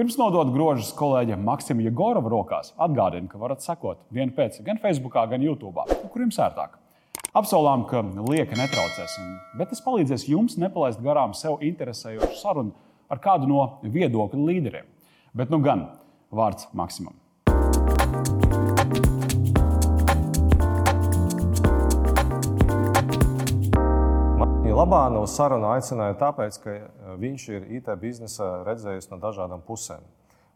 Pirms nodot grožus kolēģiem Maksimam Jegorovam rokās, atgādinu, ka varat sekot vienu pēc gan Facebook, gan YouTube, kur jums ērtāk. Apsolām, ka lieka netraucēsim, bet tas palīdzēs jums nepalaist garām sev interesējošu sarunu ar kādu no viedokļu līderiem. Bet nu gan vārds Maksimam. Labānu sarunu aicināju tāpēc, ka eh, viņš ir IT biznesa redzējis no dažādām pusēm.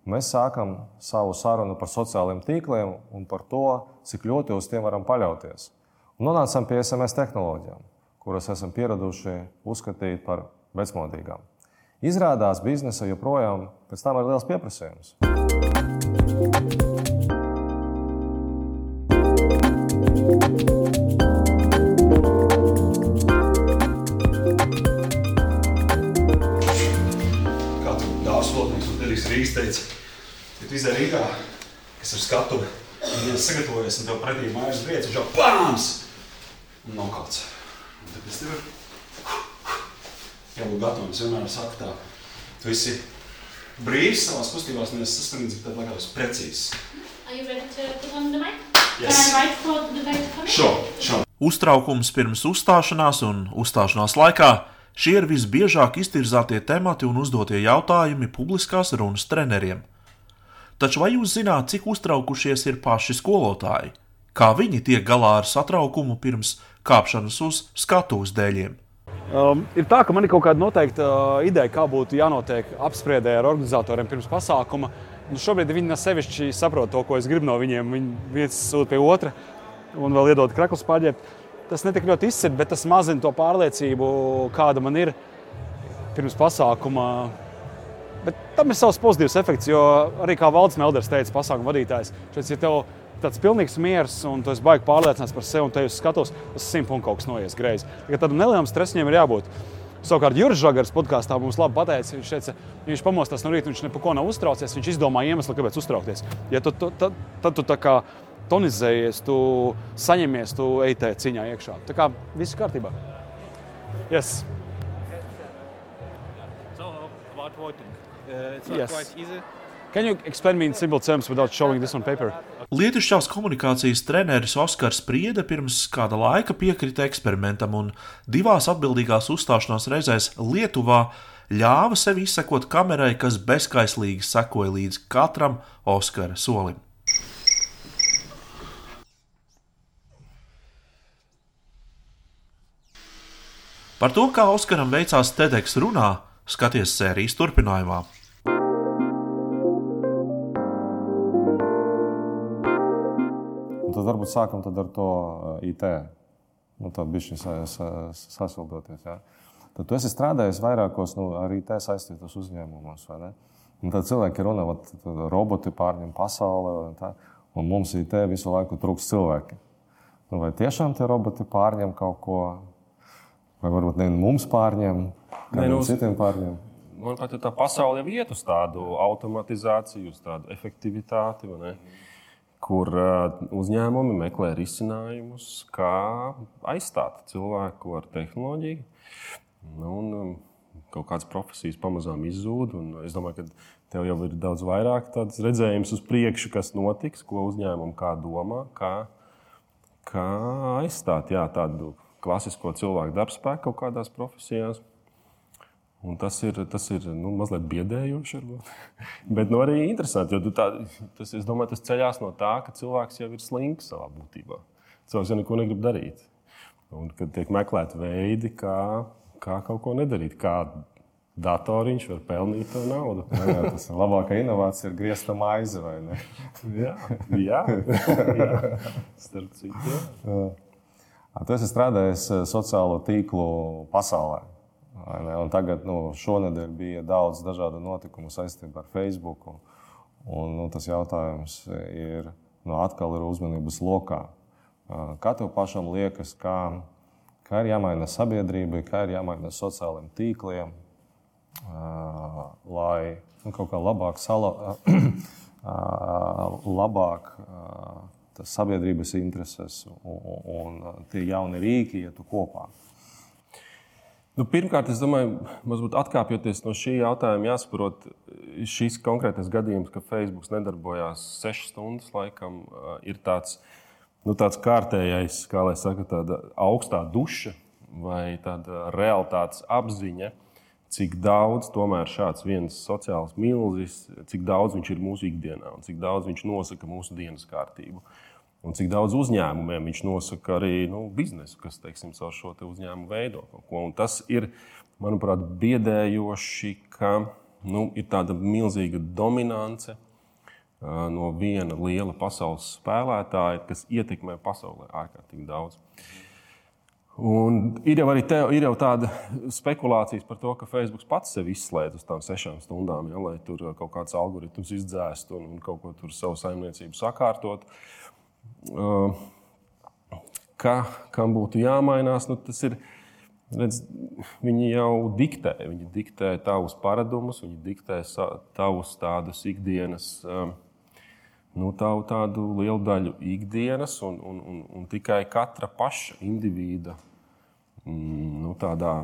Mēs sākam savu sarunu par sociālajiem tīkliem un par to, cik ļoti uz tiem varam paļauties. Un nonācām pie SMS tehnoloģijām, kuras esam pieraduši uzskatīt par vecmodīgām. Izrādās, biznesa joprojām pēc tam ir liels pieprasījums. Rīgas teica, ja tu izdevi Rīgā, kas ir skatuve, un viens sagatavojies, un tev pretī mājas briedz, un jau pāns! Un nav kāds. Un tad es tev jābūt gatavam. Es vienmēr saku tā, tu esi brīvs savās kustībās, un es sasniedzu, tad laikā tas precīzs. Are you ready to put on the mic? Yes. Can I write for the come in? Sure, sure. Uztraukums pirms uzstāšanās un uzstāšanās laikā Šie ir visbiežāk iztirzātie temati un uzdotie jautājumi publiskās runas treneriem. Taču vai jūs zināt, cik uztraukušies ir paši skolotāji? Kā viņi tiek galā ar satraukumu pirms kāpšanas uz skatuves dēļiem? Um, ir tā, ka man ir kaut kāda noteikta uh, ideja, kā būtu jānotiek apspriedē ar organizatoriem pirms pasākuma. Nu, šobrīd viņi nesevišķi saprot to, ko es gribu no viņiem. Viņi viens sūta pie otra un vēl iedod kraklus pārģērbt tas netik ļoti izsver, bet tas mazina to pārliecību, kāda man ir pirms pasākuma. Bet tam ir savs pozitīvs efekts, jo arī kā Valdis Melders teica, pasākuma vadītājs, šeit, ja tev tāds pilnīgs miers un tu esi baigi pārliecināts par sevi un te jūs skatos, tas simt punktu kaut kas noies greizi. Ja tādam nelielam stresam ir jābūt. Savukārt, Juris Žagars podkāstā mums labi pateica, viņš teica, viņš pamostās no rīta, viņš neko nav uztraucies, viņš izdomā iemeslu, kāpēc uztraukties. Ja tu, tu, tad, tad tu tā kā tonizējies, tu saņemies, tu ej tajā ciņā iekšā. Tā kā viss kārtībā. Yes. So, about voting. Uh, it's not Yes. quite easy. Can you explain me in simple terms without showing this on paper? Lietušķās komunikācijas treneris Oskars Priede pirms kāda laika piekrita eksperimentam un divās atbildīgās uzstāšanās reizēs Lietuvā ļāva sev izsekot kamerai, kas bezskaislīgi sekoja līdz katram Oskara solim. Par to, kā Oskaram veicās TEDx runā, skaties sērijas turpinājumā. Varbūt sākam ar to uh, IT. Nu, bija šis sasildoties. Ja? Tad tu esi strādājis vairākos nu, ar IT saistītos uzņēmumos. vai ne? Un tad cilvēki runā, ka roboti pārņem pasauli, un, tā, un mums IT visu laiku trūks cilvēki. Nu, vai tiešām tie roboti pārņem kaut ko, vai varbūt ne mums pārņem, Nē, kādiem nu, citiem pārņem? Manuprāt, tā pasaule jau iet uz tādu automatizāciju, uz tādu efektivitāti, vai ne? Kur uh, uzņēmumi meklē risinājumus, kā aizstāt cilvēku ar tehnoloģiju. Nu, un, um, kaut kādas profesijas pamazām izzūd. Es domāju, ka tev jau ir daudz vairāk tāds redzējums uz priekšu, kas notiks, ko uzņēmumi kā domā, kā, kā aizstāt jā, tādu klasisko cilvēku darbspēku kaut kādās profesijās. Un tas ir, tas ir nu, mazliet biedējoši. varbūt. Bet nu, arī interesanti, jo tā, tas, es domāju, tas ceļās no tā, ka cilvēks jau ir slinks savā būtībā. Cilvēks jau neko negrib darīt. Un kad tiek meklēti veidi, kā, kā kaut ko nedarīt, kā datoriņš var pelnīt to naudu. Jā, jā, tas ir labākā inovācija, ir griezta maize vai ne? Jā, jā. jā. starp citu. Tu esi strādājis eh, sociālo tīklu pasaulē. Tagad, nu, šonadēļ bija daudz dažādu notikumu saistībā ar Facebook. Un, nu, tas jautājums ir, nu, atkal ir uzmanības lokā. Kā tev pašam liekas, kā, kā ir jāmaina sabiedrībai, kā ir jāmaina sociālajiem tīkliem, lai nu, kaut kā labāk, sala, labāk sabiedrības intereses un, un, tie jaunie rīki ietu kopā. Nu, pirmkārt, es domāju, mazliet atkāpjoties no šī jautājuma, jāsaprot, šis konkrētais gadījums, ka Facebook nedarbojās sešas stundas, laikam, ir tāds, nu, tāds kārtējais, kā lai saka, tāda augstā duša vai tāda realitātes apziņa, cik daudz tomēr šāds viens sociāls milzis, cik daudz viņš ir mūsu ikdienā un cik daudz viņš nosaka mūsu dienas kārtību. Un cik daudz uzņēmumiem viņš nosaka arī nu, biznesu, kas teiksim, caur šo uzņēmumu veido. Un tas ir, manuprāt, biedējoši, ka nu, ir tāda milzīga dominance no viena liela pasaules spēlētāja, kas ietekmē pasaulē ārkārtīgi daudz. Un ir jau te, ir jau tāda spekulācija par to, ka Facebook pats sevi izslēdz uz tām sešām stundām, ja, lai tur kaut kāds algoritms izdzēstu un, un kaut ko tur savu saimniecību sakārtotu. Uh, ka, kam būtu jāmainās, nu, tas ir. Redz, viņi jau diktē, viņi diktē tavus paradumus, viņi diktē tavus tādus ikdienas, nu, tavu tādu lielu daļu ikdienas, un, un, un, un tikai katra paša indivīda mm, nu, tādā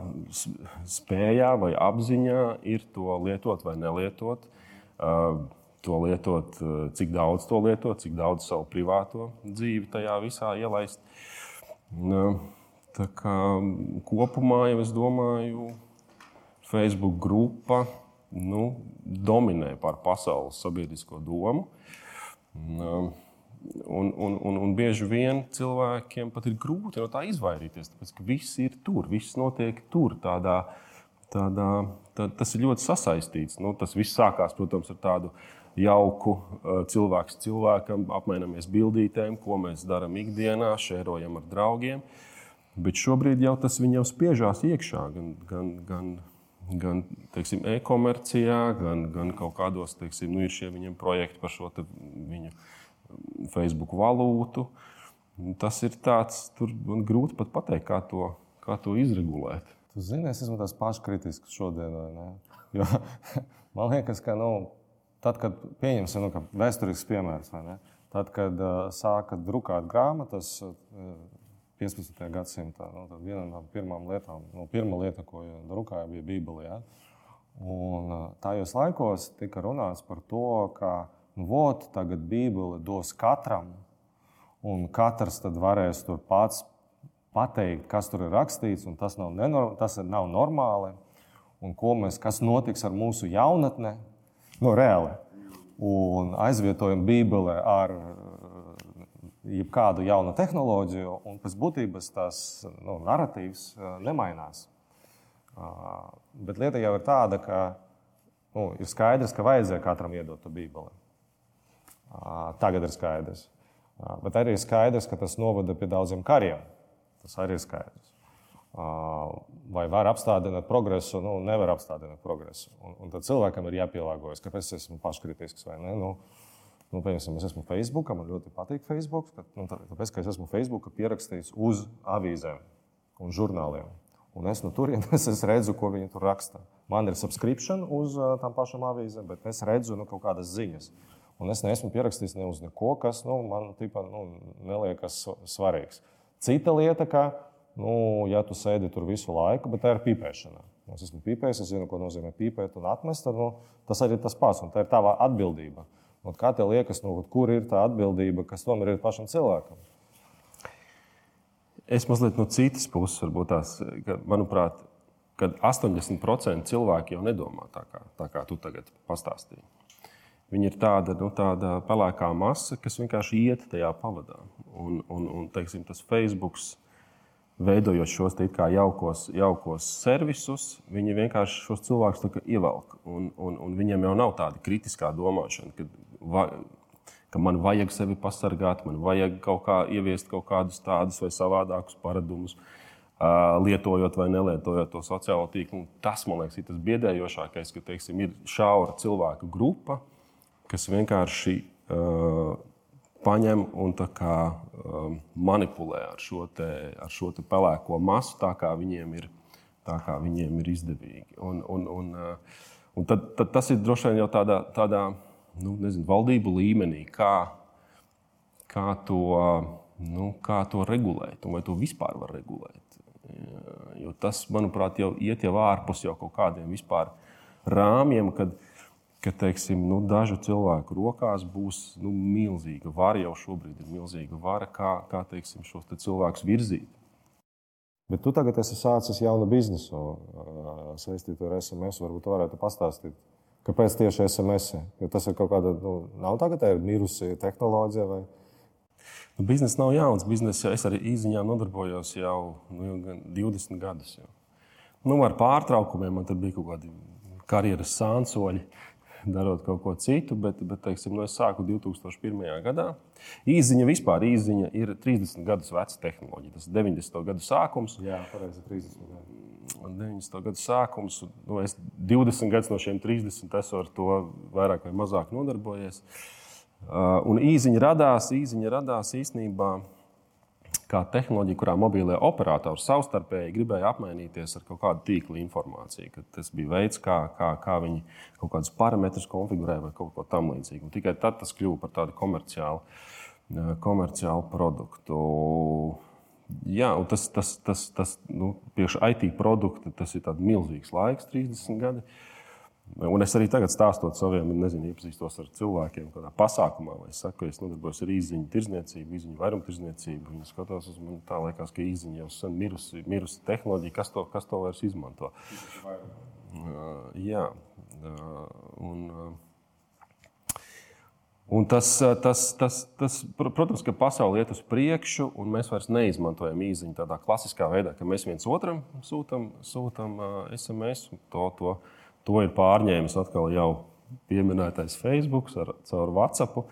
spējā vai apziņā ir to lietot vai nelietot. Uh, to lietot, eh, cik daudz to lietot, cik daudz savu privāto dzīvi tajā visā ielaist. Tā kā kopumā jau es domāju, Facebook grupa nu, dominē pār pasaules sabiedrisko domu. Un, un, un, un bieži vien cilvēkiem pat ir grūti no tā izvairīties, tāpēc ka viss ir tur, viss notiek tur. Tādā, tādā, tā, tas ir ļoti sasaistīts. Nu, tas viss sākās, protams, ar tādu uh, jauku eh, cilvēks cilvēkam, apmainamies bildītēm, ko mēs darām ikdienā, šērojam ar draugiem. Bet šobrīd jau tas viņam spiežās iekšā gan, gan, gan, gan teiksim, e-komercijā, gan, gan kaut kādos, teiksim, nu, ir šie viņam projekti par šo viņu Facebook valūtu. Tas ir tāds, tur man grūti pat pateikt, kā to, kā to izregulēt. Tu zini, es esmu tāds paškritisks šodien. Jo, man liekas, ka nu, Tad, kad pieņemsim nu, vēsturisks piemērs, tad, kad uh, sāka drukāt grāmatas uh, 15. gadsimtā, nu, viena no pirmām lietām, nu, pirmā lieta, ko drukāja, bija Bībele. Ja? Un, uh, tajos laikos tika runāts par to, ka nu, vot, tagad Bībele dos katram, un katrs varēs tur pats pateikt, kas tur ir rakstīts, un tas nav, nenor, tas nav normāli. Un mēs, kas notiks ar mūsu jaunatni, nu, reāli. Un aizvietojam Bībeli ar eh, kādu jaunu tehnoloģiju, un pēc būtības tas nu, narratīvs eh, nemainās. Ah, bet lieta jau ir tāda, ka nu, ir skaidrs, ka vajadzēja katram iedot to Bībeli. Ah, tagad ir skaidrs. Ah, bet arī ir skaidrs, ka tas novada pie daudziem kariem. Tas arī ir skaidrs. Vai var apstādināt progresu? Nu, nevar apstādināt progresu. Un, un tad cilvēkam ir jāpielāgojas, kāpēc es esmu paškritisks vai ne. Nu, nu, piemēram, es esmu Facebook, man ļoti patīk Facebook. Kad, nu, tāpēc, ka es esmu Facebook pierakstīts uz avīzēm un žurnāliem. Un es no turienes es redzu, ko viņi tur raksta. Man ir subscription uz tām pašām avīzēm, bet es redzu nu, kaut kādas ziņas. Un es neesmu pierakstījis ne uz neko, kas nu, man tipa, nu, neliekas svarīgs. Cita lieta, ka Nu, ja tu sēdi tur visu laiku, bet tā ir pīpēšana. Es esmu pīpējis, es zinu, ko nozīmē pīpēt un atmest. Tad, nu, tas arī ir tas pats, un tā ir tava atbildība. Un kā tev liekas, nu, kur ir tā atbildība, kas tomēr ir pašam cilvēkam? Es mazliet no citas puses, varbūt tās, ka, manuprāt, kad 80% cilvēki jau nedomā tā, kā, tā kā tu tagad pastāstīji. Viņi ir tāda, nu, tāda pelēkā masa, kas vienkārši iet tajā pavadā. Un, un, un teiksim, tas Facebook veidojot šos jaukos, jaukos servisus, viņi vienkārši šos cilvēkus ievelk. Un, un, un viņiem jau nav tāda kritiskā domāšana, ka, va, ka man vajag sevi pasargāt, man vajag kaut kā ieviest kaut kādus tādus vai savādākus paradumus. Lietojot vai nelietojot to sociālo tīklu. Tas, man liekas, ir tas biedējošākais, ka teiksim, ir šaura cilvēku grupa, kas vienkārši uh, paņem un kā, um, manipulē ar šo, te, ar šo te pelēko masu, tā kā viņiem ir, kā viņiem ir izdevīgi. Un, un, un, uh, un tad, tad tas ir droši vien jau tādā, tādā nu, nezinu, valdību līmenī, kā, kā, to, nu, kā to regulēt, un vai to vispār var regulēt. Jo tas, manuprāt, jau iet jau ārpus jau kaut kādiem vispār rāmjiem, kad, ka teiksim, nu, dažu cilvēku rokās būs nu, milzīga vara, jau šobrīd ir milzīga vara, kā, kā teiksim, šos te cilvēkus virzīt. Bet tu tagad esi sācis jaunu biznesu saistītu ar SMS. Varbūt tu varētu pastāstīt, kāpēc tieši SMS? Jo tas ir kaut kāda, nu, nav tagad tā ir mirusi tehnoloģija vai? Nu, biznesa nav jauns. Biznesa, es arī īziņā nodarbojos jau nu, 20 gadus. Jau. Nu, ar pārtraukumiem man bija kaut kādi karjeras sānsoļi darot kaut ko citu, bet, bet teiksim, nu, es sāku 2001. gadā. Īziņa vispār īziņa ir 30 gadus veca tehnoloģija. Tas ir 90. gadu sākums. Jā, pareizi, 30 gadu. 90. gadu sākums. Nu, es 20 gadus no šiem 30 esmu ar to vairāk vai mazāk nodarbojies. Uh, un īziņa radās, īziņa radās īstenībā kā tehnoloģija, kurā mobilie operatori savstarpēji gribēja apmainīties ar kaut kādu tīkla informāciju. Tas bija veids, kā, kā, kā viņi kaut kādus parametrus konfigurēja vai kaut ko tamlīdzīgu. Un tikai tad tas kļuva par tādu komerciālu, eh, komerciālu produktu. Jā, tas, tas, tas, tas nu, priekš IT produkta tas ir milzīgs laiks, 30 gadi. Uh, Un es arī tagad stāstot saviem, nezinu, iepazīstos ar cilvēkiem, kādā pasākumā, vai es saku, es nodarbojos ar īziņu tirzniecību, īziņu vairumtirdzniecību. Viņi skatās uz mani tā, liekas, ka īziņa jau sen mirusi, mirusi tehnoloģija, kas to, kas to vairs izmanto. Uh, jā, uh, un, uh, un tas, tas, tas, tas, protams, ka pasaule iet uz priekšu, un mēs vairs neizmantojam īziņu tādā klasiskā veidā, ka mēs viens otram sūtām sūtam, SMS. To, to, To ir pārņēmis atkal jau pieminētais Facebook ar, caur WhatsApp,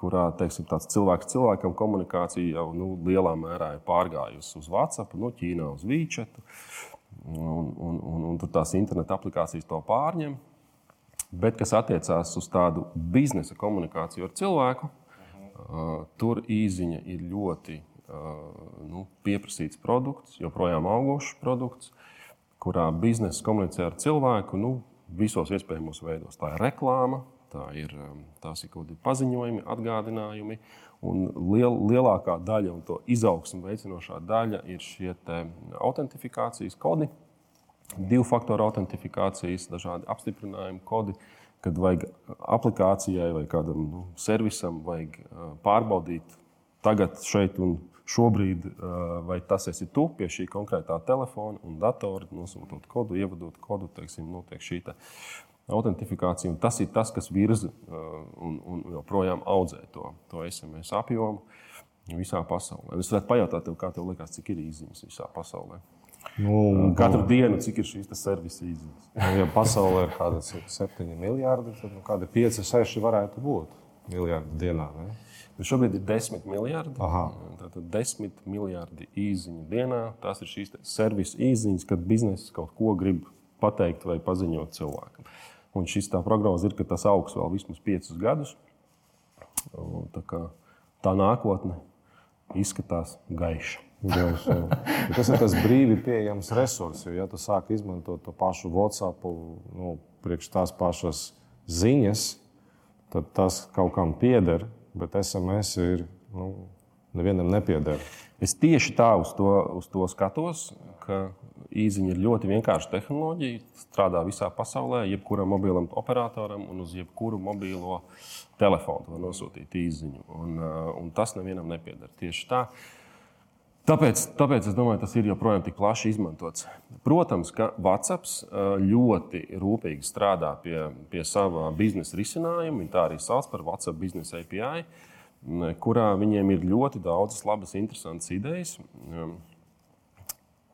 kurā teiksim, cilvēks cilvēkam komunikācija jau nu, lielā mērā ir pārgājusi uz WhatsApp, no nu, Ķīnā uz Vīčetu. Un, un, un, un tur tās interneta aplikācijas to pārņem. Bet, kas attiecās uz tādu biznesa komunikāciju ar cilvēku, uh, tur īziņa ir ļoti uh, nu, pieprasīts produkts, joprojām augošs produkts kurā biznesa komunicē ar cilvēku nu, visos iespējamos veidos. Tā ir reklāma, tā ir, um, tās ir kaut kādi paziņojumi, atgādinājumi. Un liel, lielākā daļa un to izaugsmu veicinošā daļa ir šie autentifikācijas kodi, divu faktoru autentifikācijas, dažādi apstiprinājumi kodi. Kad vajag aplikācijai vai kādam nu, servisam, vajag uh, pārbaudīt tagad, šeit un Šobrīd, vai tas esi tu pie šī konkrētā telefona un datora, nosūtot kodu, ievadot kodu, teiksim, notiek šī te autentifikācija. Tas ir tas, kas virza un, un joprojām audzē to, to SMS apjomu visā pasaulē. Es varētu pajautāt, tev, kā tev liekas, cik ir izziņas visā pasaulē. Nu, Katru nu, dienu, cik ir šīs servisa izziņas? Nu, ja pasaulē ir kaut kādi 7 miljardi, tad nu, kādi 5, 6 varētu būt miljardi dienā. Ne? Nu, šobrīd ir 10 miljardi. Aha. Tātad 10 miljardi īsiņu dienā. Tās ir šīs servisa īsiņas, kad biznesa kaut ko grib pateikt vai paziņot cilvēkam. Un šis tā prognoze ir, ka tas augs vēl vismaz 5 gadus. Tā, kā, tā nākotne izskatās gaiša. Gaiša. tas ir tas brīvi pieejams resurs. Jo, ja tu sāki izmantot to pašu WhatsApp, nu, priekš tās pašas ziņas, tad tas kaut kam pieder bet SMS ir nu, nevienam nepieder. Es tieši tā uz to, uz to skatos, ka īziņa ir ļoti vienkārša tehnoloģija. Strādā visā pasaulē, jebkuram mobilam operatoram un uz jebkuru mobilo telefonu var nosūtīt īziņu. Un, uh, un tas nevienam nepieder. Tieši tā. Tāpēc, tāpēc es domāju, tas ir joprojām tik plaši izmantots. Protams, ka WhatsApp uh, ļoti rūpīgi strādā pie, pie sava biznesa risinājuma. Viņi tā arī sauc par WhatsApp biznesa API, kurā viņiem ir ļoti daudzas labas, interesantas idejas, um,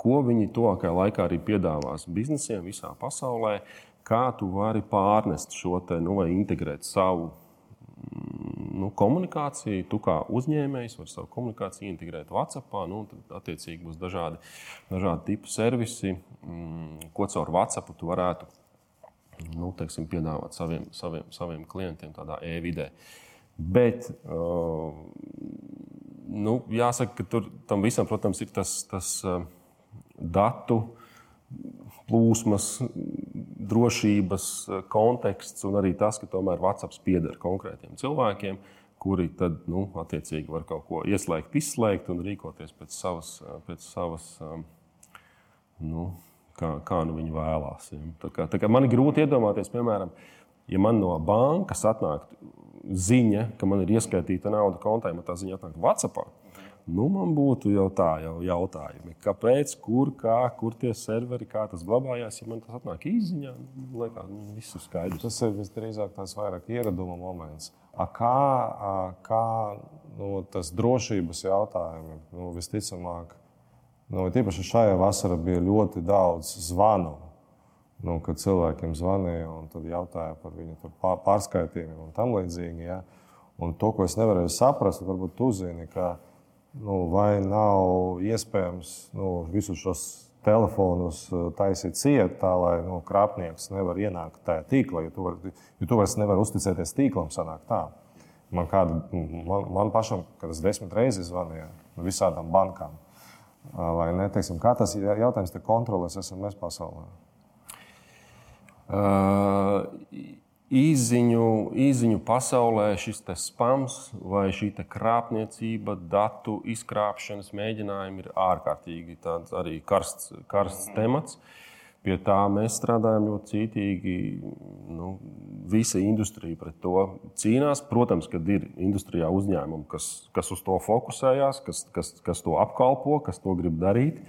ko viņi tuvākajā laikā arī piedāvās biznesiem visā pasaulē. Kā tu vari pārnest šo te, nu, vai integrēt savu nu, komunikāciju. Tu kā uzņēmējs vari savu komunikāciju integrēt WhatsApp. Nu, tad, attiecīgi, būs dažādi, dažādi tipi servisi, mm, ko caur WhatsApp tu varētu nu, teiksim, piedāvāt saviem, saviem, saviem klientiem tādā e-vidē. Bet uh, nu, jāsaka, ka tur tam visam, protams, ir tas, tas uh, datu plūsmas, drošības eh, konteksts un arī tas, ka tomēr WhatsApp pieder konkrētiem cilvēkiem, kuri tad, nu, attiecīgi var kaut ko ieslēgt, izslēgt un rīkoties pēc savas, eh, pēc savas um, nu, kā, kā nu viņi vēlās. Ja. Tā kā, tā kā man ir grūti iedomāties, piemēram, ja man no bankas atnāk ziņa, ka man ir ieskaitīta nauda kontā, ja tā ziņa atnāk WhatsApp. Nu, man būtu jau tā jau jautājumi, kāpēc, kur, kā, kur tie serveri, kā tas glabājās. Ja man tas atnāk īsiņā, liekas, nu, viss ir skaidrs. Tas ir visdrīzāk tāds vairāk ieraduma moments. A kā a, kā nu, tas drošības jautājumi nu, visticamāk, nu, tīpaši šajā vasarā bija ļoti daudz zvanu. Nu, kad cilvēkiem zvanīja un jautāja par viņu pārskaitījumiem un tam līdzīgi. Ja? Un to, ko es nevarēju saprast, varbūt tu zini, ka nu, vai nav iespējams nu, visus šos telefonus uh, taisīt ciet, tā lai nu, krāpnieks nevar ienākt tajā tīklā, jo tu, var, jo tu vairs nevari uzticēties tīklam. Man, kāda, man, man pašam, kad es desmit reizes zvanīju no visādām bankām, uh, vai ne, teiksim, kā tas jautājums te kontrolēs SMS pasaulē? Uh, īziņu, īziņu pasaulē šis spams vai šī krāpniecība, datu izkrāpšanas mēģinājumi ir ārkārtīgi arī karsts, karsts temats. Pie tā mēs strādājam ļoti cītīgi. Nu, visa industrija pret to cīnās. Protams, ka ir industrijā uzņēmumi, kas, kas uz to fokusējās, kas, kas, kas to apkalpo, kas to grib darīt.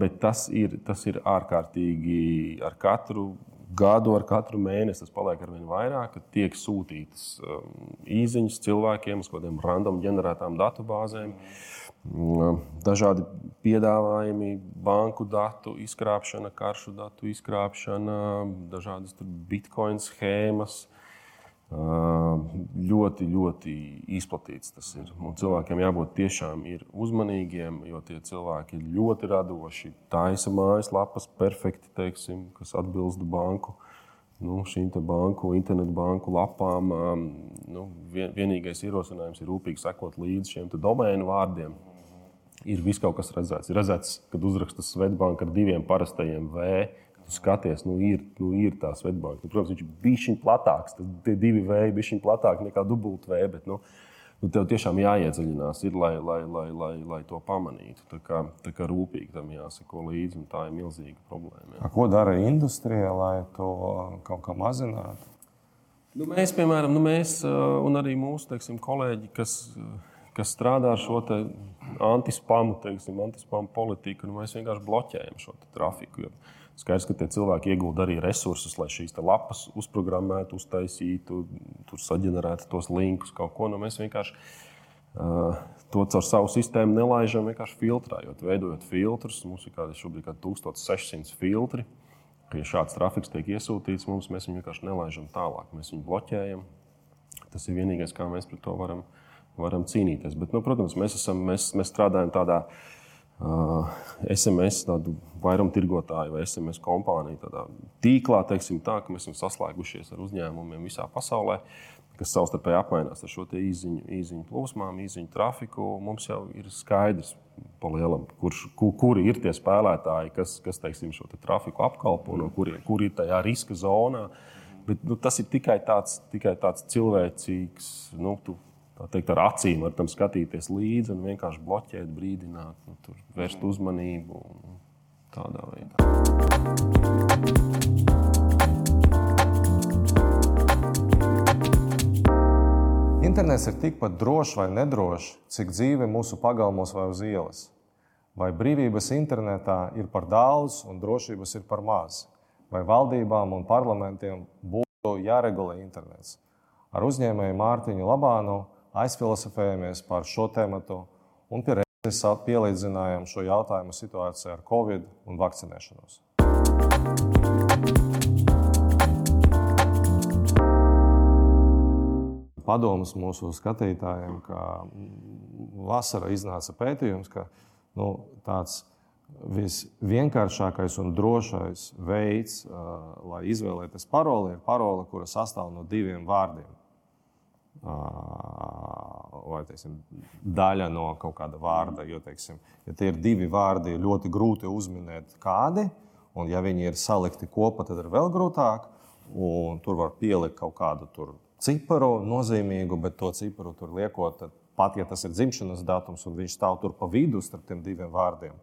Bet tas ir, tas ir ārkārtīgi ar katru gadu ar katru mēnesi tas paliek ar vien vairāk, kad tiek sūtītas um, īsiņas cilvēkiem uz kaut kādiem random ģenerētām datubāzēm. Dažādi piedāvājumi, banku datu izkrāpšana, karšu datu izkrāpšana, dažādas bitkoinu schēmas, ļoti, ļoti izplatīts tas ir. Un cilvēkiem jābūt tiešām uzmanīgiem, jo tie cilvēki ir ļoti radoši. Taisa mājaslapas, perfekti, teiksim, kas atbilst banku. Nu, šīm banku, internetu banku lapām nu, vien, vienīgais ierosinājums ir rūpīgi sekot līdzi šiem domēnu vārdiem. Ir viss kaut kas redzēts. Ir redzēts, kad uzraksta Svetbanka ar diviem parastajiem V tu skaties, nu, ir, nu, ir tā Svetbanka. Nu, protams, viņš ir bijis platāks, tie divi vēji bija platāki nekā dubultvēji. Bet, nu, nu, tev tiešām jāiedziļinās, ir, lai, lai, lai, lai, lai to pamanītu. Tā kā, tā kā rūpīgi tam jāsako līdzi, un tā ir milzīga problēma. Jā. A, ko dara industrija, lai to kaut kā mazinātu? Nu, mēs, piemēram, nu, mēs, un arī mūsu teiksim, kolēģi, kas, kas strādā ar šo antispamu, teiksim, antispamu politiku, nu, mēs vienkārši bloķējam šo trafiku. Jo, Skaidrs, ka tie cilvēki iegulda arī resursus, lai šīs lapas uzprogrammētu, uztaisītu, tur saģenerētu tos linkus, kaut ko. Nu, mēs vienkārši uh, to caur savu sistēmu nelaižam, vienkārši filtrējot, veidojot filtrus. Mums ir kādi šobrīd kā 1600 filtri. Ja šāds trafiks tiek iesūtīts mums, mēs viņu vienkārši nelaižam tālāk. Mēs viņu bloķējam. Tas ir vienīgais, kā mēs pret to varam, varam cīnīties. Bet, nu, protams, mēs, esam, mēs, mēs strādājam tādā veidā SMS tādu vairumtirgotāju vai SMS kompāniju tādā tīklā, teiksim, tā, ka mēs esam saslēgušies ar uzņēmumiem visā pasaulē, kas savstarpēji apmainās ar šo īziņu, īziņu plūsmām, īziņu trafiku. Mums jau ir skaidrs, lielam, kurš, kur, kuri ir tie spēlētāji, kas, kas teiksim, šo te trafiku apkalpo, no kuriem kur ir tajā riska zonā. Bet, nu, tas ir tikai tāds, tikai tāds cilvēcīgs. Nu, tu, teikt, ar acīm var tam skatīties līdzi un vienkārši bloķēt, brīdināt, nu, tur, vērst uzmanību tādā veidā. Internets ir tikpat drošs vai nedrošs, cik dzīve mūsu pagalmos vai uz ielas. Vai brīvības internetā ir par daudz un drošības ir par maz? Vai valdībām un parlamentiem būtu jāregulē internets? Ar uzņēmēju Mārtiņu Labānu aizfilozofējamies par šo tēmu un pie reizes pielīdzinājām šo jautājumu situācijai ar Covid un vakcinēšanos. Padomus mūsu skatītājiem, ka vasarā iznāca pētījums, ka nu, tāds visvienkāršākais un drošais veids, uh, lai izvēlēties paroli, ir parole, kura sastāv no diviem vārdiem vai teiksim, daļa no kaut kāda vārda. Jo, teiksim, ja tie ir divi vārdi, ir ļoti grūti uzminēt kādi, un ja viņi ir salikti kopā, tad ir vēl grūtāk. Tur var pielikt kaut kādu ciparu nozīmīgu, bet to ciparu tur liekot, pat ja tas ir dzimšanas datums un viņš stāv tur pa vidu starp tiem diviem vārdiem.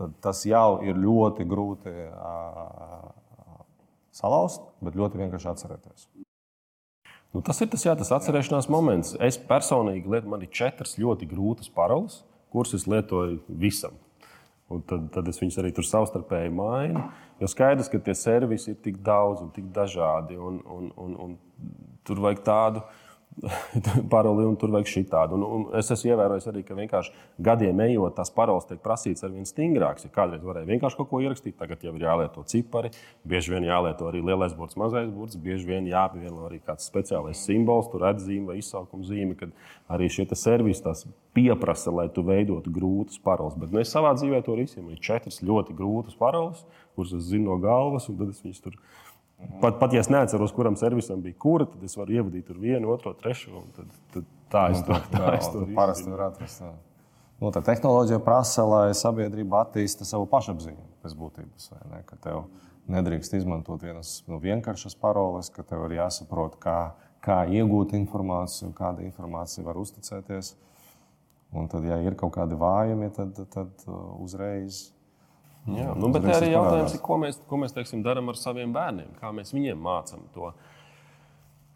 tad tas jau ir ļoti grūti uh, salauzt, bet ļoti vienkārši atcerēties. Nu, tas ir tas, jā, tas atcerēšanās moments. Es personīgi lietoju, man ir četras ļoti grūtas paroles, kuras es lietoju visam. Un tad, tad es viņus arī tur savstarpēji mainu. Jo skaidrs, ka tie servisi ir tik daudz un tik dažādi. Un, un, un, un tur vajag tādu paroli, un tur vajag šī tādu. Un, un es esmu ievērojis arī, ka vienkārši gadiem ejot, tās paroles tiek prasītas ar vien stingrākas. Ja kādreiz varēja vienkārši kaut ko ierakstīt, tagad jau ir jālieto cipari, bieži vien jālieto arī lielais burts, mazais burts, bieži vien jāpievieno arī kāds speciālais simbols, tur atzīme vai izsaukuma zīme, kad arī šie servisi tās pieprasa, lai tu veidotu grūtas paroles. Bet nu, es savā dzīvē to risinu. Ir četras ļoti grūtas paroles, kuras es zinu no galvas, un tad es viņus tur Pat, pat ja es neatceros, kuram servisam bija kura, tad es varu ievadīt tur vienu, otru, trešo. Tad, tad tā es to, tā es to parasti varu atrast. Nu, tā tehnoloģija prasa, lai sabiedrība attīsta savu pašapziņu pēc būtības. Ne? Ka tev nedrīkst izmantot vienas nu, vienkāršas paroles, ka tev ir jāsaprot, kā, kā iegūt informāciju, kāda informācija var uzticēties. Un tad, ja ir kaut kādi vājumi, tad, tad uh, uzreiz Jā, nu, bet arī jautājums ir, ko mēs, ko mēs teiksim, darām ar saviem bērniem, kā mēs viņiem mācām to.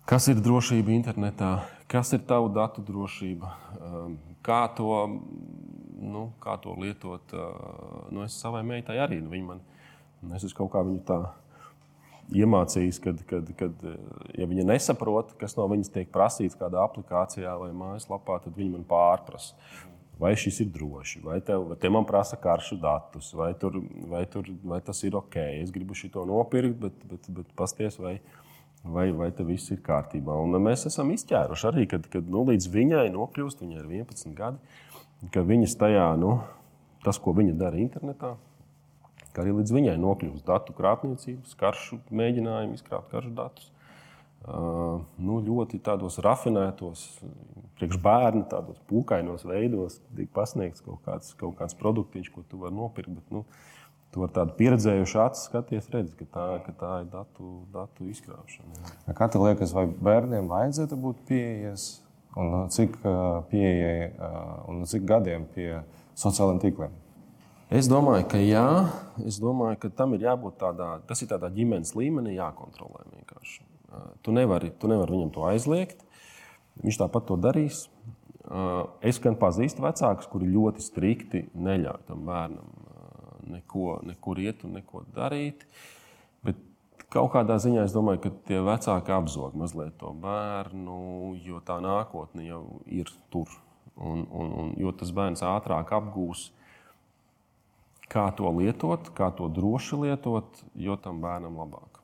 Kas ir drošība internetā, kas ir tavu datu drošība, um, kā to, nu, kā to lietot. Uh, nu, es savai meitai arī nu, man, es kaut kā viņu tā iemācījis, kad, kad, kad ja viņa nesaprot, kas no viņas tiek prasīts kādā aplikācijā vai mājaslapā, tad viņa man pārprasa vai šis ir droši, vai, tev, vai te man prasa karšu datus, vai, tur, vai, tur, vai tas ir ok. Es gribu šo nopirkt, bet, bet, bet pasties, vai, vai, vai tas viss ir kārtībā. Un mēs esam izķēruši arī, kad, kad nu, līdz viņai nokļūst, viņai ir 11 gadi, ka viņas tajā, nu, tas, ko viņa dara internetā, arī līdz viņai nokļūst datu krāpniecības, karšu mēģinājumi izkrāpt karšu datus. Uh, nu, ļoti tādos rafinētos, priekš bērnu, tādos pūkainos veidos, tiek pasniegts kaut kāds, kaut kāds produktiņš, ko tu vari nopirkt. Bet, nu, Tu ar tādu pieredzējušu acu skaties, redz, ka tā, ka tā ir datu, datu izkrāpšana. Kā tev liekas, vai bērniem vajadzētu būt pieejas, un cik pieejai, un cik gadiem pie sociālajiem tīkliem? Es domāju, ka jā, es domāju, ka tam ir jābūt tādā, tas ir tādā ģimenes līmenī jākontrolē vienkārši. Tu nevari, tu nevari viņam to aizliegt. Viņš tāpat to darīs. Es gan pazīstu vecākus, kuri ļoti strikti neļauj tam bērnam neko, nekur iet un neko darīt. Bet kaut kādā ziņā es domāju, ka tie vecāki apzog mazliet to bērnu, jo tā nākotne jau ir tur. Un, un, un, jo tas bērns ātrāk apgūs, kā to lietot, kā to droši lietot, jo tam bērnam labāk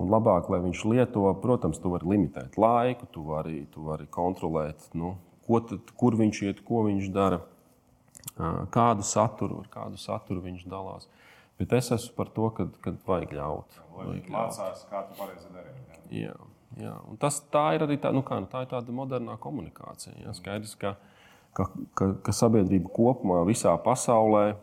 un labāk, lai viņš lieto. Protams, tu vari limitēt laiku, tu vari, tu vari kontrolēt, nu, tad, kur viņš iet, ko viņš dara, kādu saturu, ar kādu saturu viņš dalās. Bet es esmu par to, ka kad vajag ļaut. Vajag mācās, kā tu pareizi dari. Jā. Jā, un tas tā ir arī tā, nu kā, nu tā ir tāda modernā komunikācija. Jā. Skaidrs, ka, ka, ka, ka sabiedrība kopumā visā pasaulē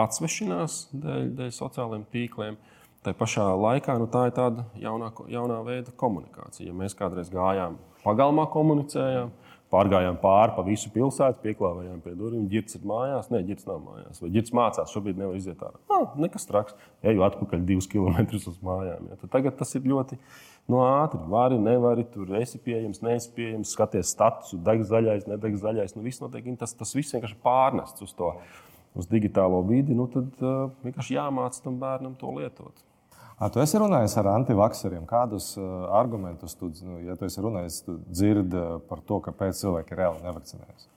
atsvešinās dēļ, dēļ sociālajiem tīkliem. Uh, Tā pašā laikā nu, tā ir tāda jaunā, jaunā veida komunikācija. Ja mēs kādreiz gājām pagalmā, komunicējām, pārgājām pāri pa visu pilsētu, pieklāvējām pie durvīm. Girts ir mājās, nē, ģirts nav mājās. Vai ģirts mācās, šobrīd nevar iziet ārā. Ah, nekas traks, eju atpakaļ divus kilometrus uz mājām. Ja. Tagad tas ir ļoti no nu, ātri. Vari, nevari, tur esi pieejams, neesi pieejams, skaties status, deg zaļais, nedeg zaļais. Nu, viss notiek, tas, tas viss vienkārši pārnests uz to. Uz digitālo vidi, nu tad uh, vienkārši jāmāca tam bērnam to lietot. Tu esi runājis ar antivakseriem. Kādus uh, argumentus tu, nu, ja tu esi runājis, tu dzirdi uh, par to, kāpēc cilvēki reāli nevakcinējas?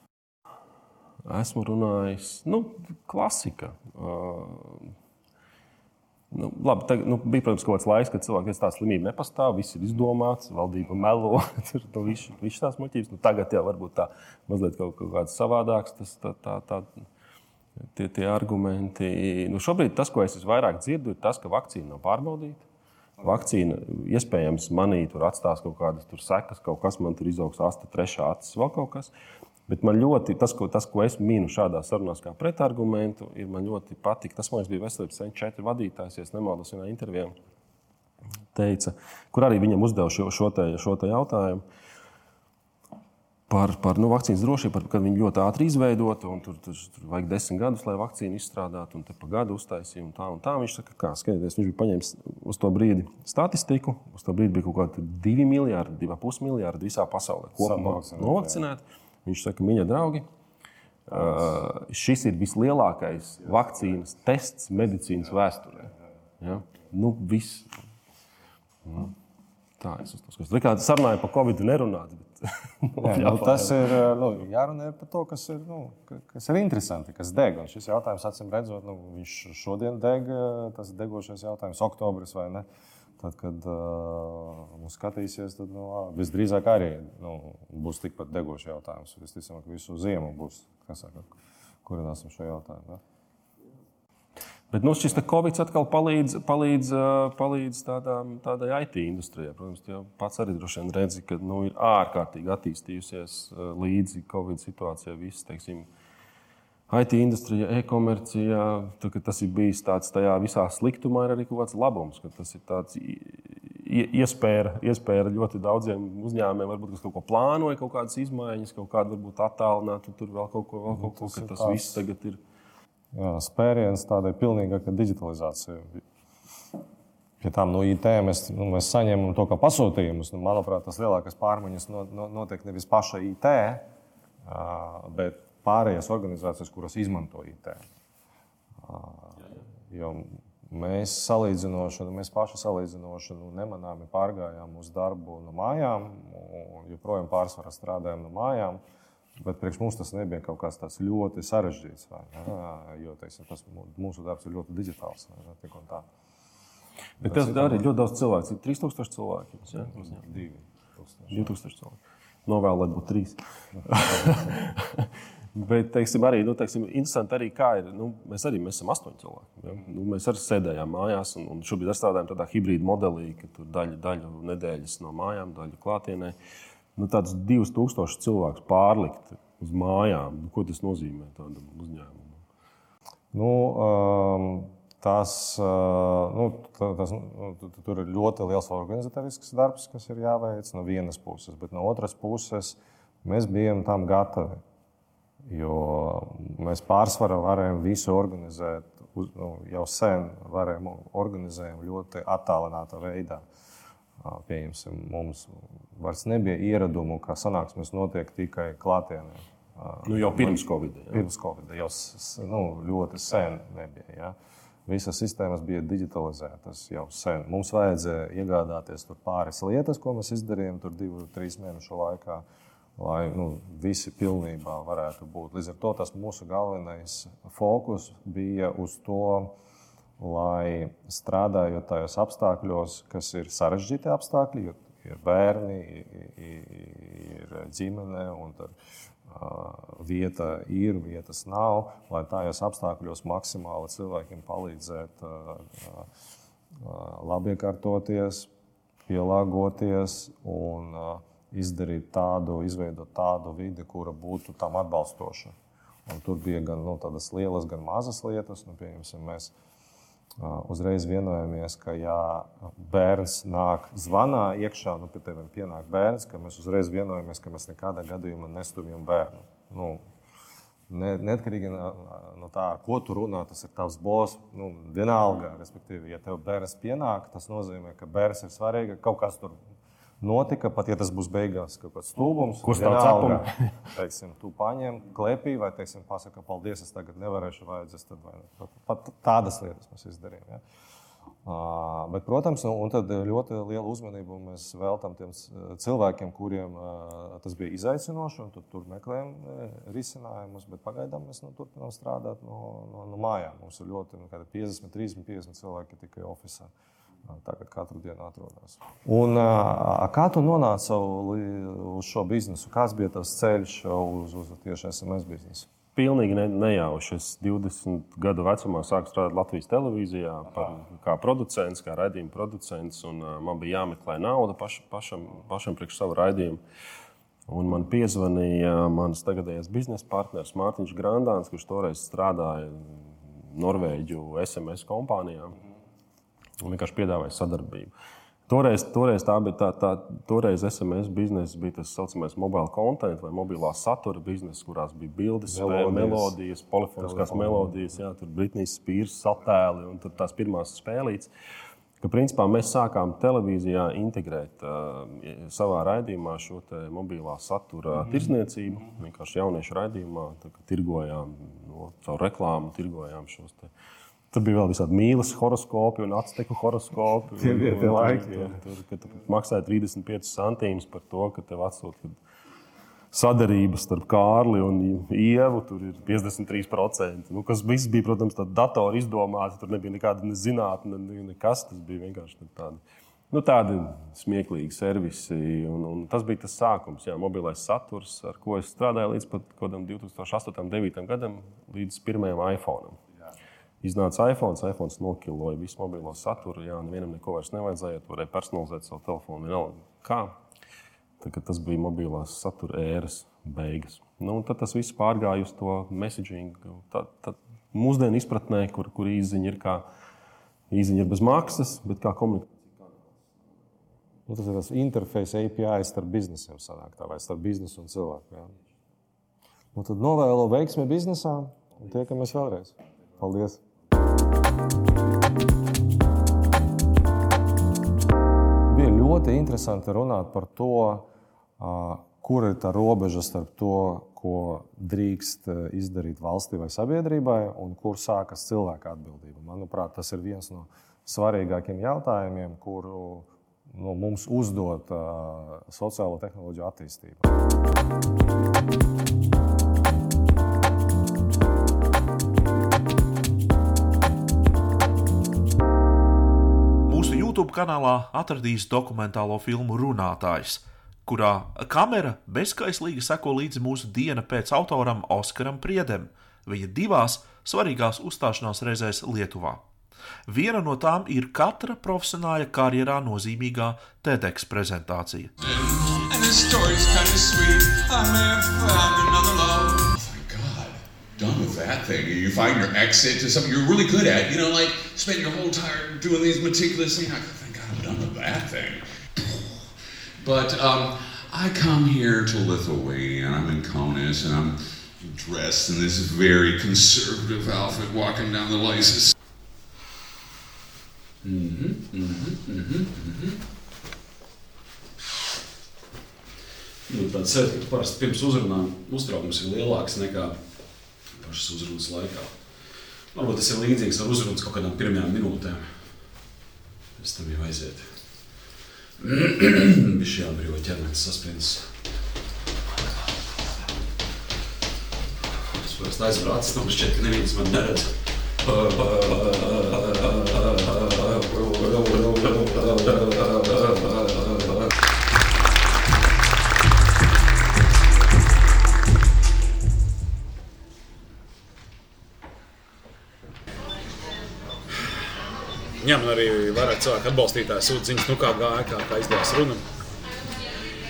Esmu runājis, nu, klasika. Uh, Nu, labi, tagad, nu, bija, protams, kaut kāds laiks, kad cilvēkiem teica, ka tā slimība nepastāv, viss ir izdomāts, valdība melo, tur nu, viss tās muļķības. Nu, tagad jau varbūt tā mazliet kaut, kaut kāds savādāks. Tas, tā, tā, tā, tie, tie argumenti. Nu, šobrīd tas, ko es visvairāk dzirdu, ir tas, ka vakcīna nav pārbaudīta. Vakcīna iespējams manī tur atstās kaut kādas sekas, kaut kas man tur izaugs, asta, trešā acis, vēl kaut kas. Bet man ļoti, tas, ko, tas, ko es mīnu šādā sarunā, kā pretargumentu, ir man ļoti patīk. Tas, man liekas, bija veselības centra vadītājs, ja nemaldos, vienā intervijā teica, kur arī viņam uzdeva šo, šo, te, šo te jautājumu par, par nu, vakcīnas drošību, par, kad viņi ļoti ātri izveidotu, un tur, tur, tur vajag desmit gadus, lai vakcīnu izstrādātu, un te pa gadu uztaisīja. Tā, tā. Viņš saka, kā skatieties, viņš bija paņēmis uz to brīdi statistiku. Uz to brīdi bija kaut kādi divi miljardi, divi pusi miljardi visā pasaulē kopumā novakcinēti. Viņš saka, mīļie draugi, uh, šis ir vislielākais vakcīnas tests medicīnas vēsturē. Ja? Nu, viss. Nu, tā es uz to skatos. Tā kā sarunāju par Covid nerunāt. Jā, nu, tas ir nu, jārunā par to, kas ir, nu, kas ir interesanti, kas deg. Un šis jautājums, acīm redzot, nu, viņš šodien deg, tas ir degošais jautājums, oktobris vai ne. Tad, kad uh, mums skatīsies, tad nu, visdrīzāk arī nu, būs tikpat degošs jautājums. Visticamāk, visu ziemu būs, kas saka, kurināsim šo jautājumu. Ne? Bet nu, šis Covid atkal palīdz, palīdz, palīdz tādām, tādai IT industrijai. Protams, jau pats arī droši vien redzi, ka nu, ir ārkārtīgi attīstījusies līdzi Covid situācijai. Viss, teiksim, IT industrijā, e-komercijā, tas ir bijis tāds tajā visā sliktumā, ir arī kaut kāds labums. Ka tas ir tāds iespēja, iespēja ļoti daudziem uzņēmumiem, varbūt, kas kaut ko plānoja, kaut kādas izmaiņas, kaut kādu varbūt attālinātu, tur vēl kaut ko, vēl kaut ko, ka tas viss tagad ir jā, spēriens tādai pilnīgākai digitalizācijai. Pie tām no IT mēs, nu, mēs saņemam to kā pasūtījumus. Nu, manuprāt, tas lielākais pārmaiņas no, no, notiek nevis paša IT, bet pārējās organizācijas, kuras izmanto IT. Jo mēs salīdzinoši, mēs paši salīdzinoši nu, nemanāmi pārgājām uz darbu no mājām, joprojām pārsvarā strādājam no mājām. Uh, Bet priekš mums tas nebija kaut kas tāds ļoti sarežģīts. Jo teiksim, tas, mūsu darbs ir ļoti digitāls. Bet tas arī ļoti daudz cilvēku. Cik 3000 cilvēki? Ja? 2000 cilvēki. Novēlēt būt trīs. Bet teiksim, arī nu, teiksim, interesanti, arī, kā ir. Nu, mēs arī mēs esam astoņi cilvēki. Ja? Nu, mēs arī sēdējām mājās, un, un šobrīd strādājam tādā hibrīda modelī, ka tur daļa, daļa nedēļas no mājām, daļa klātienē. Uh, nu, tādus 2000 cilvēkus pārlikt uz mājām. Nu, ko tas nozīmē tādam uzņēmumam? Nu, um, tas, uh, nu, tas, nu, tur ir ļoti liels organizatorisks darbs, kas ir jāveic no vienas puses, bet no otras puses mēs bijām tam gatavi. Jo mēs pārsvarā varējām visu organizēt, uz, nu, jau sen varējām organizēt ļoti attālinātā veidā. Pieņemsim, mums vairs nebija ieradumu, ka sanāksmes notiek tikai klātienē. Nu, jau pirms Covid. Jā. Pirms Covid jau nu, ļoti sen nebija. Ja? Visas sistēmas bija digitalizētas jau sen. Mums vajadzēja iegādāties pāris lietas, ko mēs izdarījām tur divu, trīs mēnešu laikā, lai nu, visi pilnībā varētu būt. Līdz ar to tas mūsu galvenais fokus bija uz to, lai strādājot tajos apstākļos, kas ir sarežģīti apstākļi, jo ir bērni, ir ģimene, un tur, uh, vieta ir, vietas nav, lai tajos apstākļos maksimāli cilvēkiem palīdzēt uh, uh, labi iekārtoties, pielāgoties un uh, izdarīt tādu, izveidot tādu vidi, kura būtu tam atbalstoša. Un tur bija gan nu, tādas lielas, gan mazas lietas. Nu, mēs uzreiz vienojamies, ka, ja bērns nāk zvanā iekšā, nu, pie tevis pienāk bērns, ka mēs uzreiz vienojamies, ka mēs nekādā gadījumā nestumjam bērnu. Nu, ne, neatkarīgi no, no tā, ko tu runā, tas ir tavs boss. Nu, vienalga, respektīvi, ja tev bērns pienāk, tas nozīmē, ka bērns ir svarīgs, ka kaut kas tur notika, pat ja tas būs beigās kaut kāds stulbums. Kurš tāds apgabals? Teiksim, tu paņem klēpī vai teiksim, pasaka, paldies, es tagad nevarēšu vajadzēs. Tad, vai, pat, pat tādas lietas mēs izdarījām. Ja? Uh, bet, protams, un tad ļoti lielu uzmanību mēs veltām tiem cilvēkiem, kuriem uh, tas bija izaicinoši, un tur, tur meklējam risinājumus. Bet pagaidām mēs nu, turpinām strādāt no, no, no mājām. Mums ir ļoti nu, 50, 30, 50 cilvēki tikai oficiālā tagad katru dienu atrodas. Un, kā tu nonāci uz šo biznesu? Kāds bija tas ceļš uz, uz tieši SMS biznesu? Pilnīgi ne, nejauši. Es 20 gadu vecumā sāku strādāt Latvijas televīzijā par, kā producents, kā raidījuma producents. Man bija jāmeklē nauda paš, pašam, pašam priekš savu raidījumu. Un man piezvanīja mans tagadējais biznesa partneris Mārtiņš Grandāns, kurš toreiz strādāja Norvēģu SMS kompānijā. Un vienkārši piedāvāja sadarbību. Toreiz, toreiz tā bija tā, tā toreiz SMS biznesa, bija tas saucamais mobile content vai mobilā satura biznesa, kurās bija bildes, melodijas, melodijas polifoniskās Telefonu. melodijas, jā, tur Britnijas spīrs, attēli un tās pirmās spēlītes. Ka, principā, mēs sākām televīzijā integrēt uh, savā raidījumā šo mobilā satura mm -hmm. tirsniecību. Vienkārši jauniešu raidījumā tirgojām no, caur reklāmu, tirgojām šos te, Tur bija vēl visādi mīlas horoskopi un atsteku horoskopi. Tie bija tie laiki. Ja, tur, kad tu maksāji 35 centīmus par to, ka tev atsūta sadarības starp Kārli un Ievu, tur ir 53%. Nu, kas viss bija, protams, tāds datora izdomāts. Tur nebija nekāda ne zinātne, ne, nekas. Tas bija vienkārši tādi, nu, tādi smieklīgi servisi. Un, un tas bija tas sākums, jā, mobilais saturs, ar ko es strādāju līdz pat 2008. un 2009. gadam, līdz pirmajam iPhone. Iznāca iPhone, iPhone nokiloja visu mobilo saturu. Jā, nevienam neko vairs nevajadzēja. Varēja personalizēt savu telefonu. Vienalga, kā. Tad, tas bija mobilās satura ēras beigas. Nu, tad tas viss pārgāja uz to messaging. Tad, tad mūsdienu izpratnē, kur, kur īziņa ir, kā, īziņa ir bez maksas, bet kā komunikācija. Nu, tas ir tas interfejs API starp biznesiem, sanāk, tā, vai starp biznesu un cilvēku. Nu, tad novēlu veiksmi biznesā un tiekamies vēlreiz. Paldies! Bija ļoti interesanti runāt par to, kur ir tā robeža starp to, ko drīkst izdarīt valstī vai sabiedrībai, un kur sākas cilvēka atbildība. Manuprāt, tas ir viens no svarīgākiem jautājumiem, kuru nu, mums uzdot uh, sociālo tehnoloģiju attīstība. YouTube kanālā atradīs dokumentālo filmu Runātājs, kurā kamera bezskaislīgi seko līdzi mūsu diena pēc autoram Oskaram Priedem, viņa divās svarīgās uzstāšanās reizēs Lietuvā. Viena no tām ir katra profesionāla karjerā nozīmīgā TEDx prezentācija. And, done with that thing. You find your exit to something you're really good at. You know, like spend your whole time doing these meticulous things. I thank God I'm done with that thing. But um, I come here to Lithuania, and I'm in Kaunas, and I'm dressed in this very conservative outfit, walking down the Lysis. Mm-hmm, mm-hmm, mm-hmm, mm-hmm. Nu, parasti pirms uzrunām uztraukums ir lielāks nekā pašas uzrunas laikā. Varbūt tas ir līdzīgs ar uzrunas kaut kādām pirmajām minūtēm. Pēc tam jau aiziet. Bija šī jābrīvo ķermenis saspringts. Es parasti aizveru acis, tam šķiet, ka neviens man neredz. Viņam arī vairāk cilvēku atbalstītāji sūta ziņas, nu kā gāja, kā, kā izdevās runa.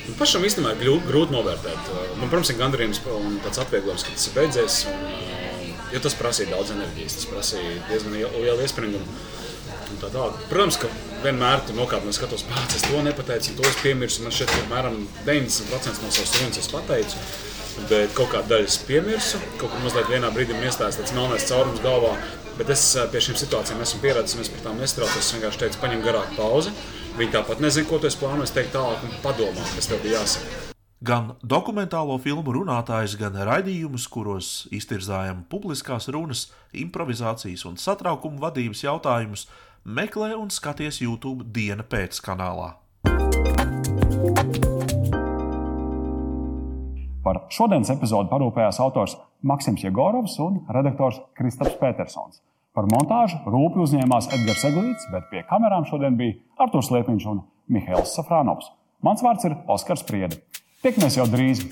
Un pašam īstenībā ir grūti, novērtēt. Man, protams, ir gandarījums un tāds atvieglojums, ka tas ir beidzies. Un, jo tas prasīja daudz enerģijas, tas prasīja diezgan lielu iespringumu. Tā tālāk. Protams, ka vienmēr tur nokāpjot, skatos, pats es to nepateicu, to es piemirsu. Man šeit apmēram 90% no savas runas es pateicu. Bet kaut kāda daļa es piemirsu, kaut kur mazliet vienā brīdī iestājās tāds melnais caurums galvā. Bet es eh, pie šīm situācijām esmu pieradis, es par tām nestraucos. Es vienkārši teicu, paņem garāku pauzi. Viņi tāpat nezina, ko tu plāno. Es teiktu, tālāk, un padomā, kas tev bija jāsaka. Gan dokumentālo filmu runātājs, gan raidījumus, kuros iztirzājam publiskās runas, improvizācijas un satraukuma vadības jautājumus, meklē un skaties YouTube diena pēc kanālā. Par šodienas epizodi parūpējās autors Maksims Jegorovs un redaktors Kristaps Petersons. Par montāžu rūpīgi uzņēmās Edgars Eglīts, bet pie kamerām šodien bija Artūrs Liepiņš un Mihails Safrānovs. Mans vārds ir Oskars Priede. Tiekamies jau drīz!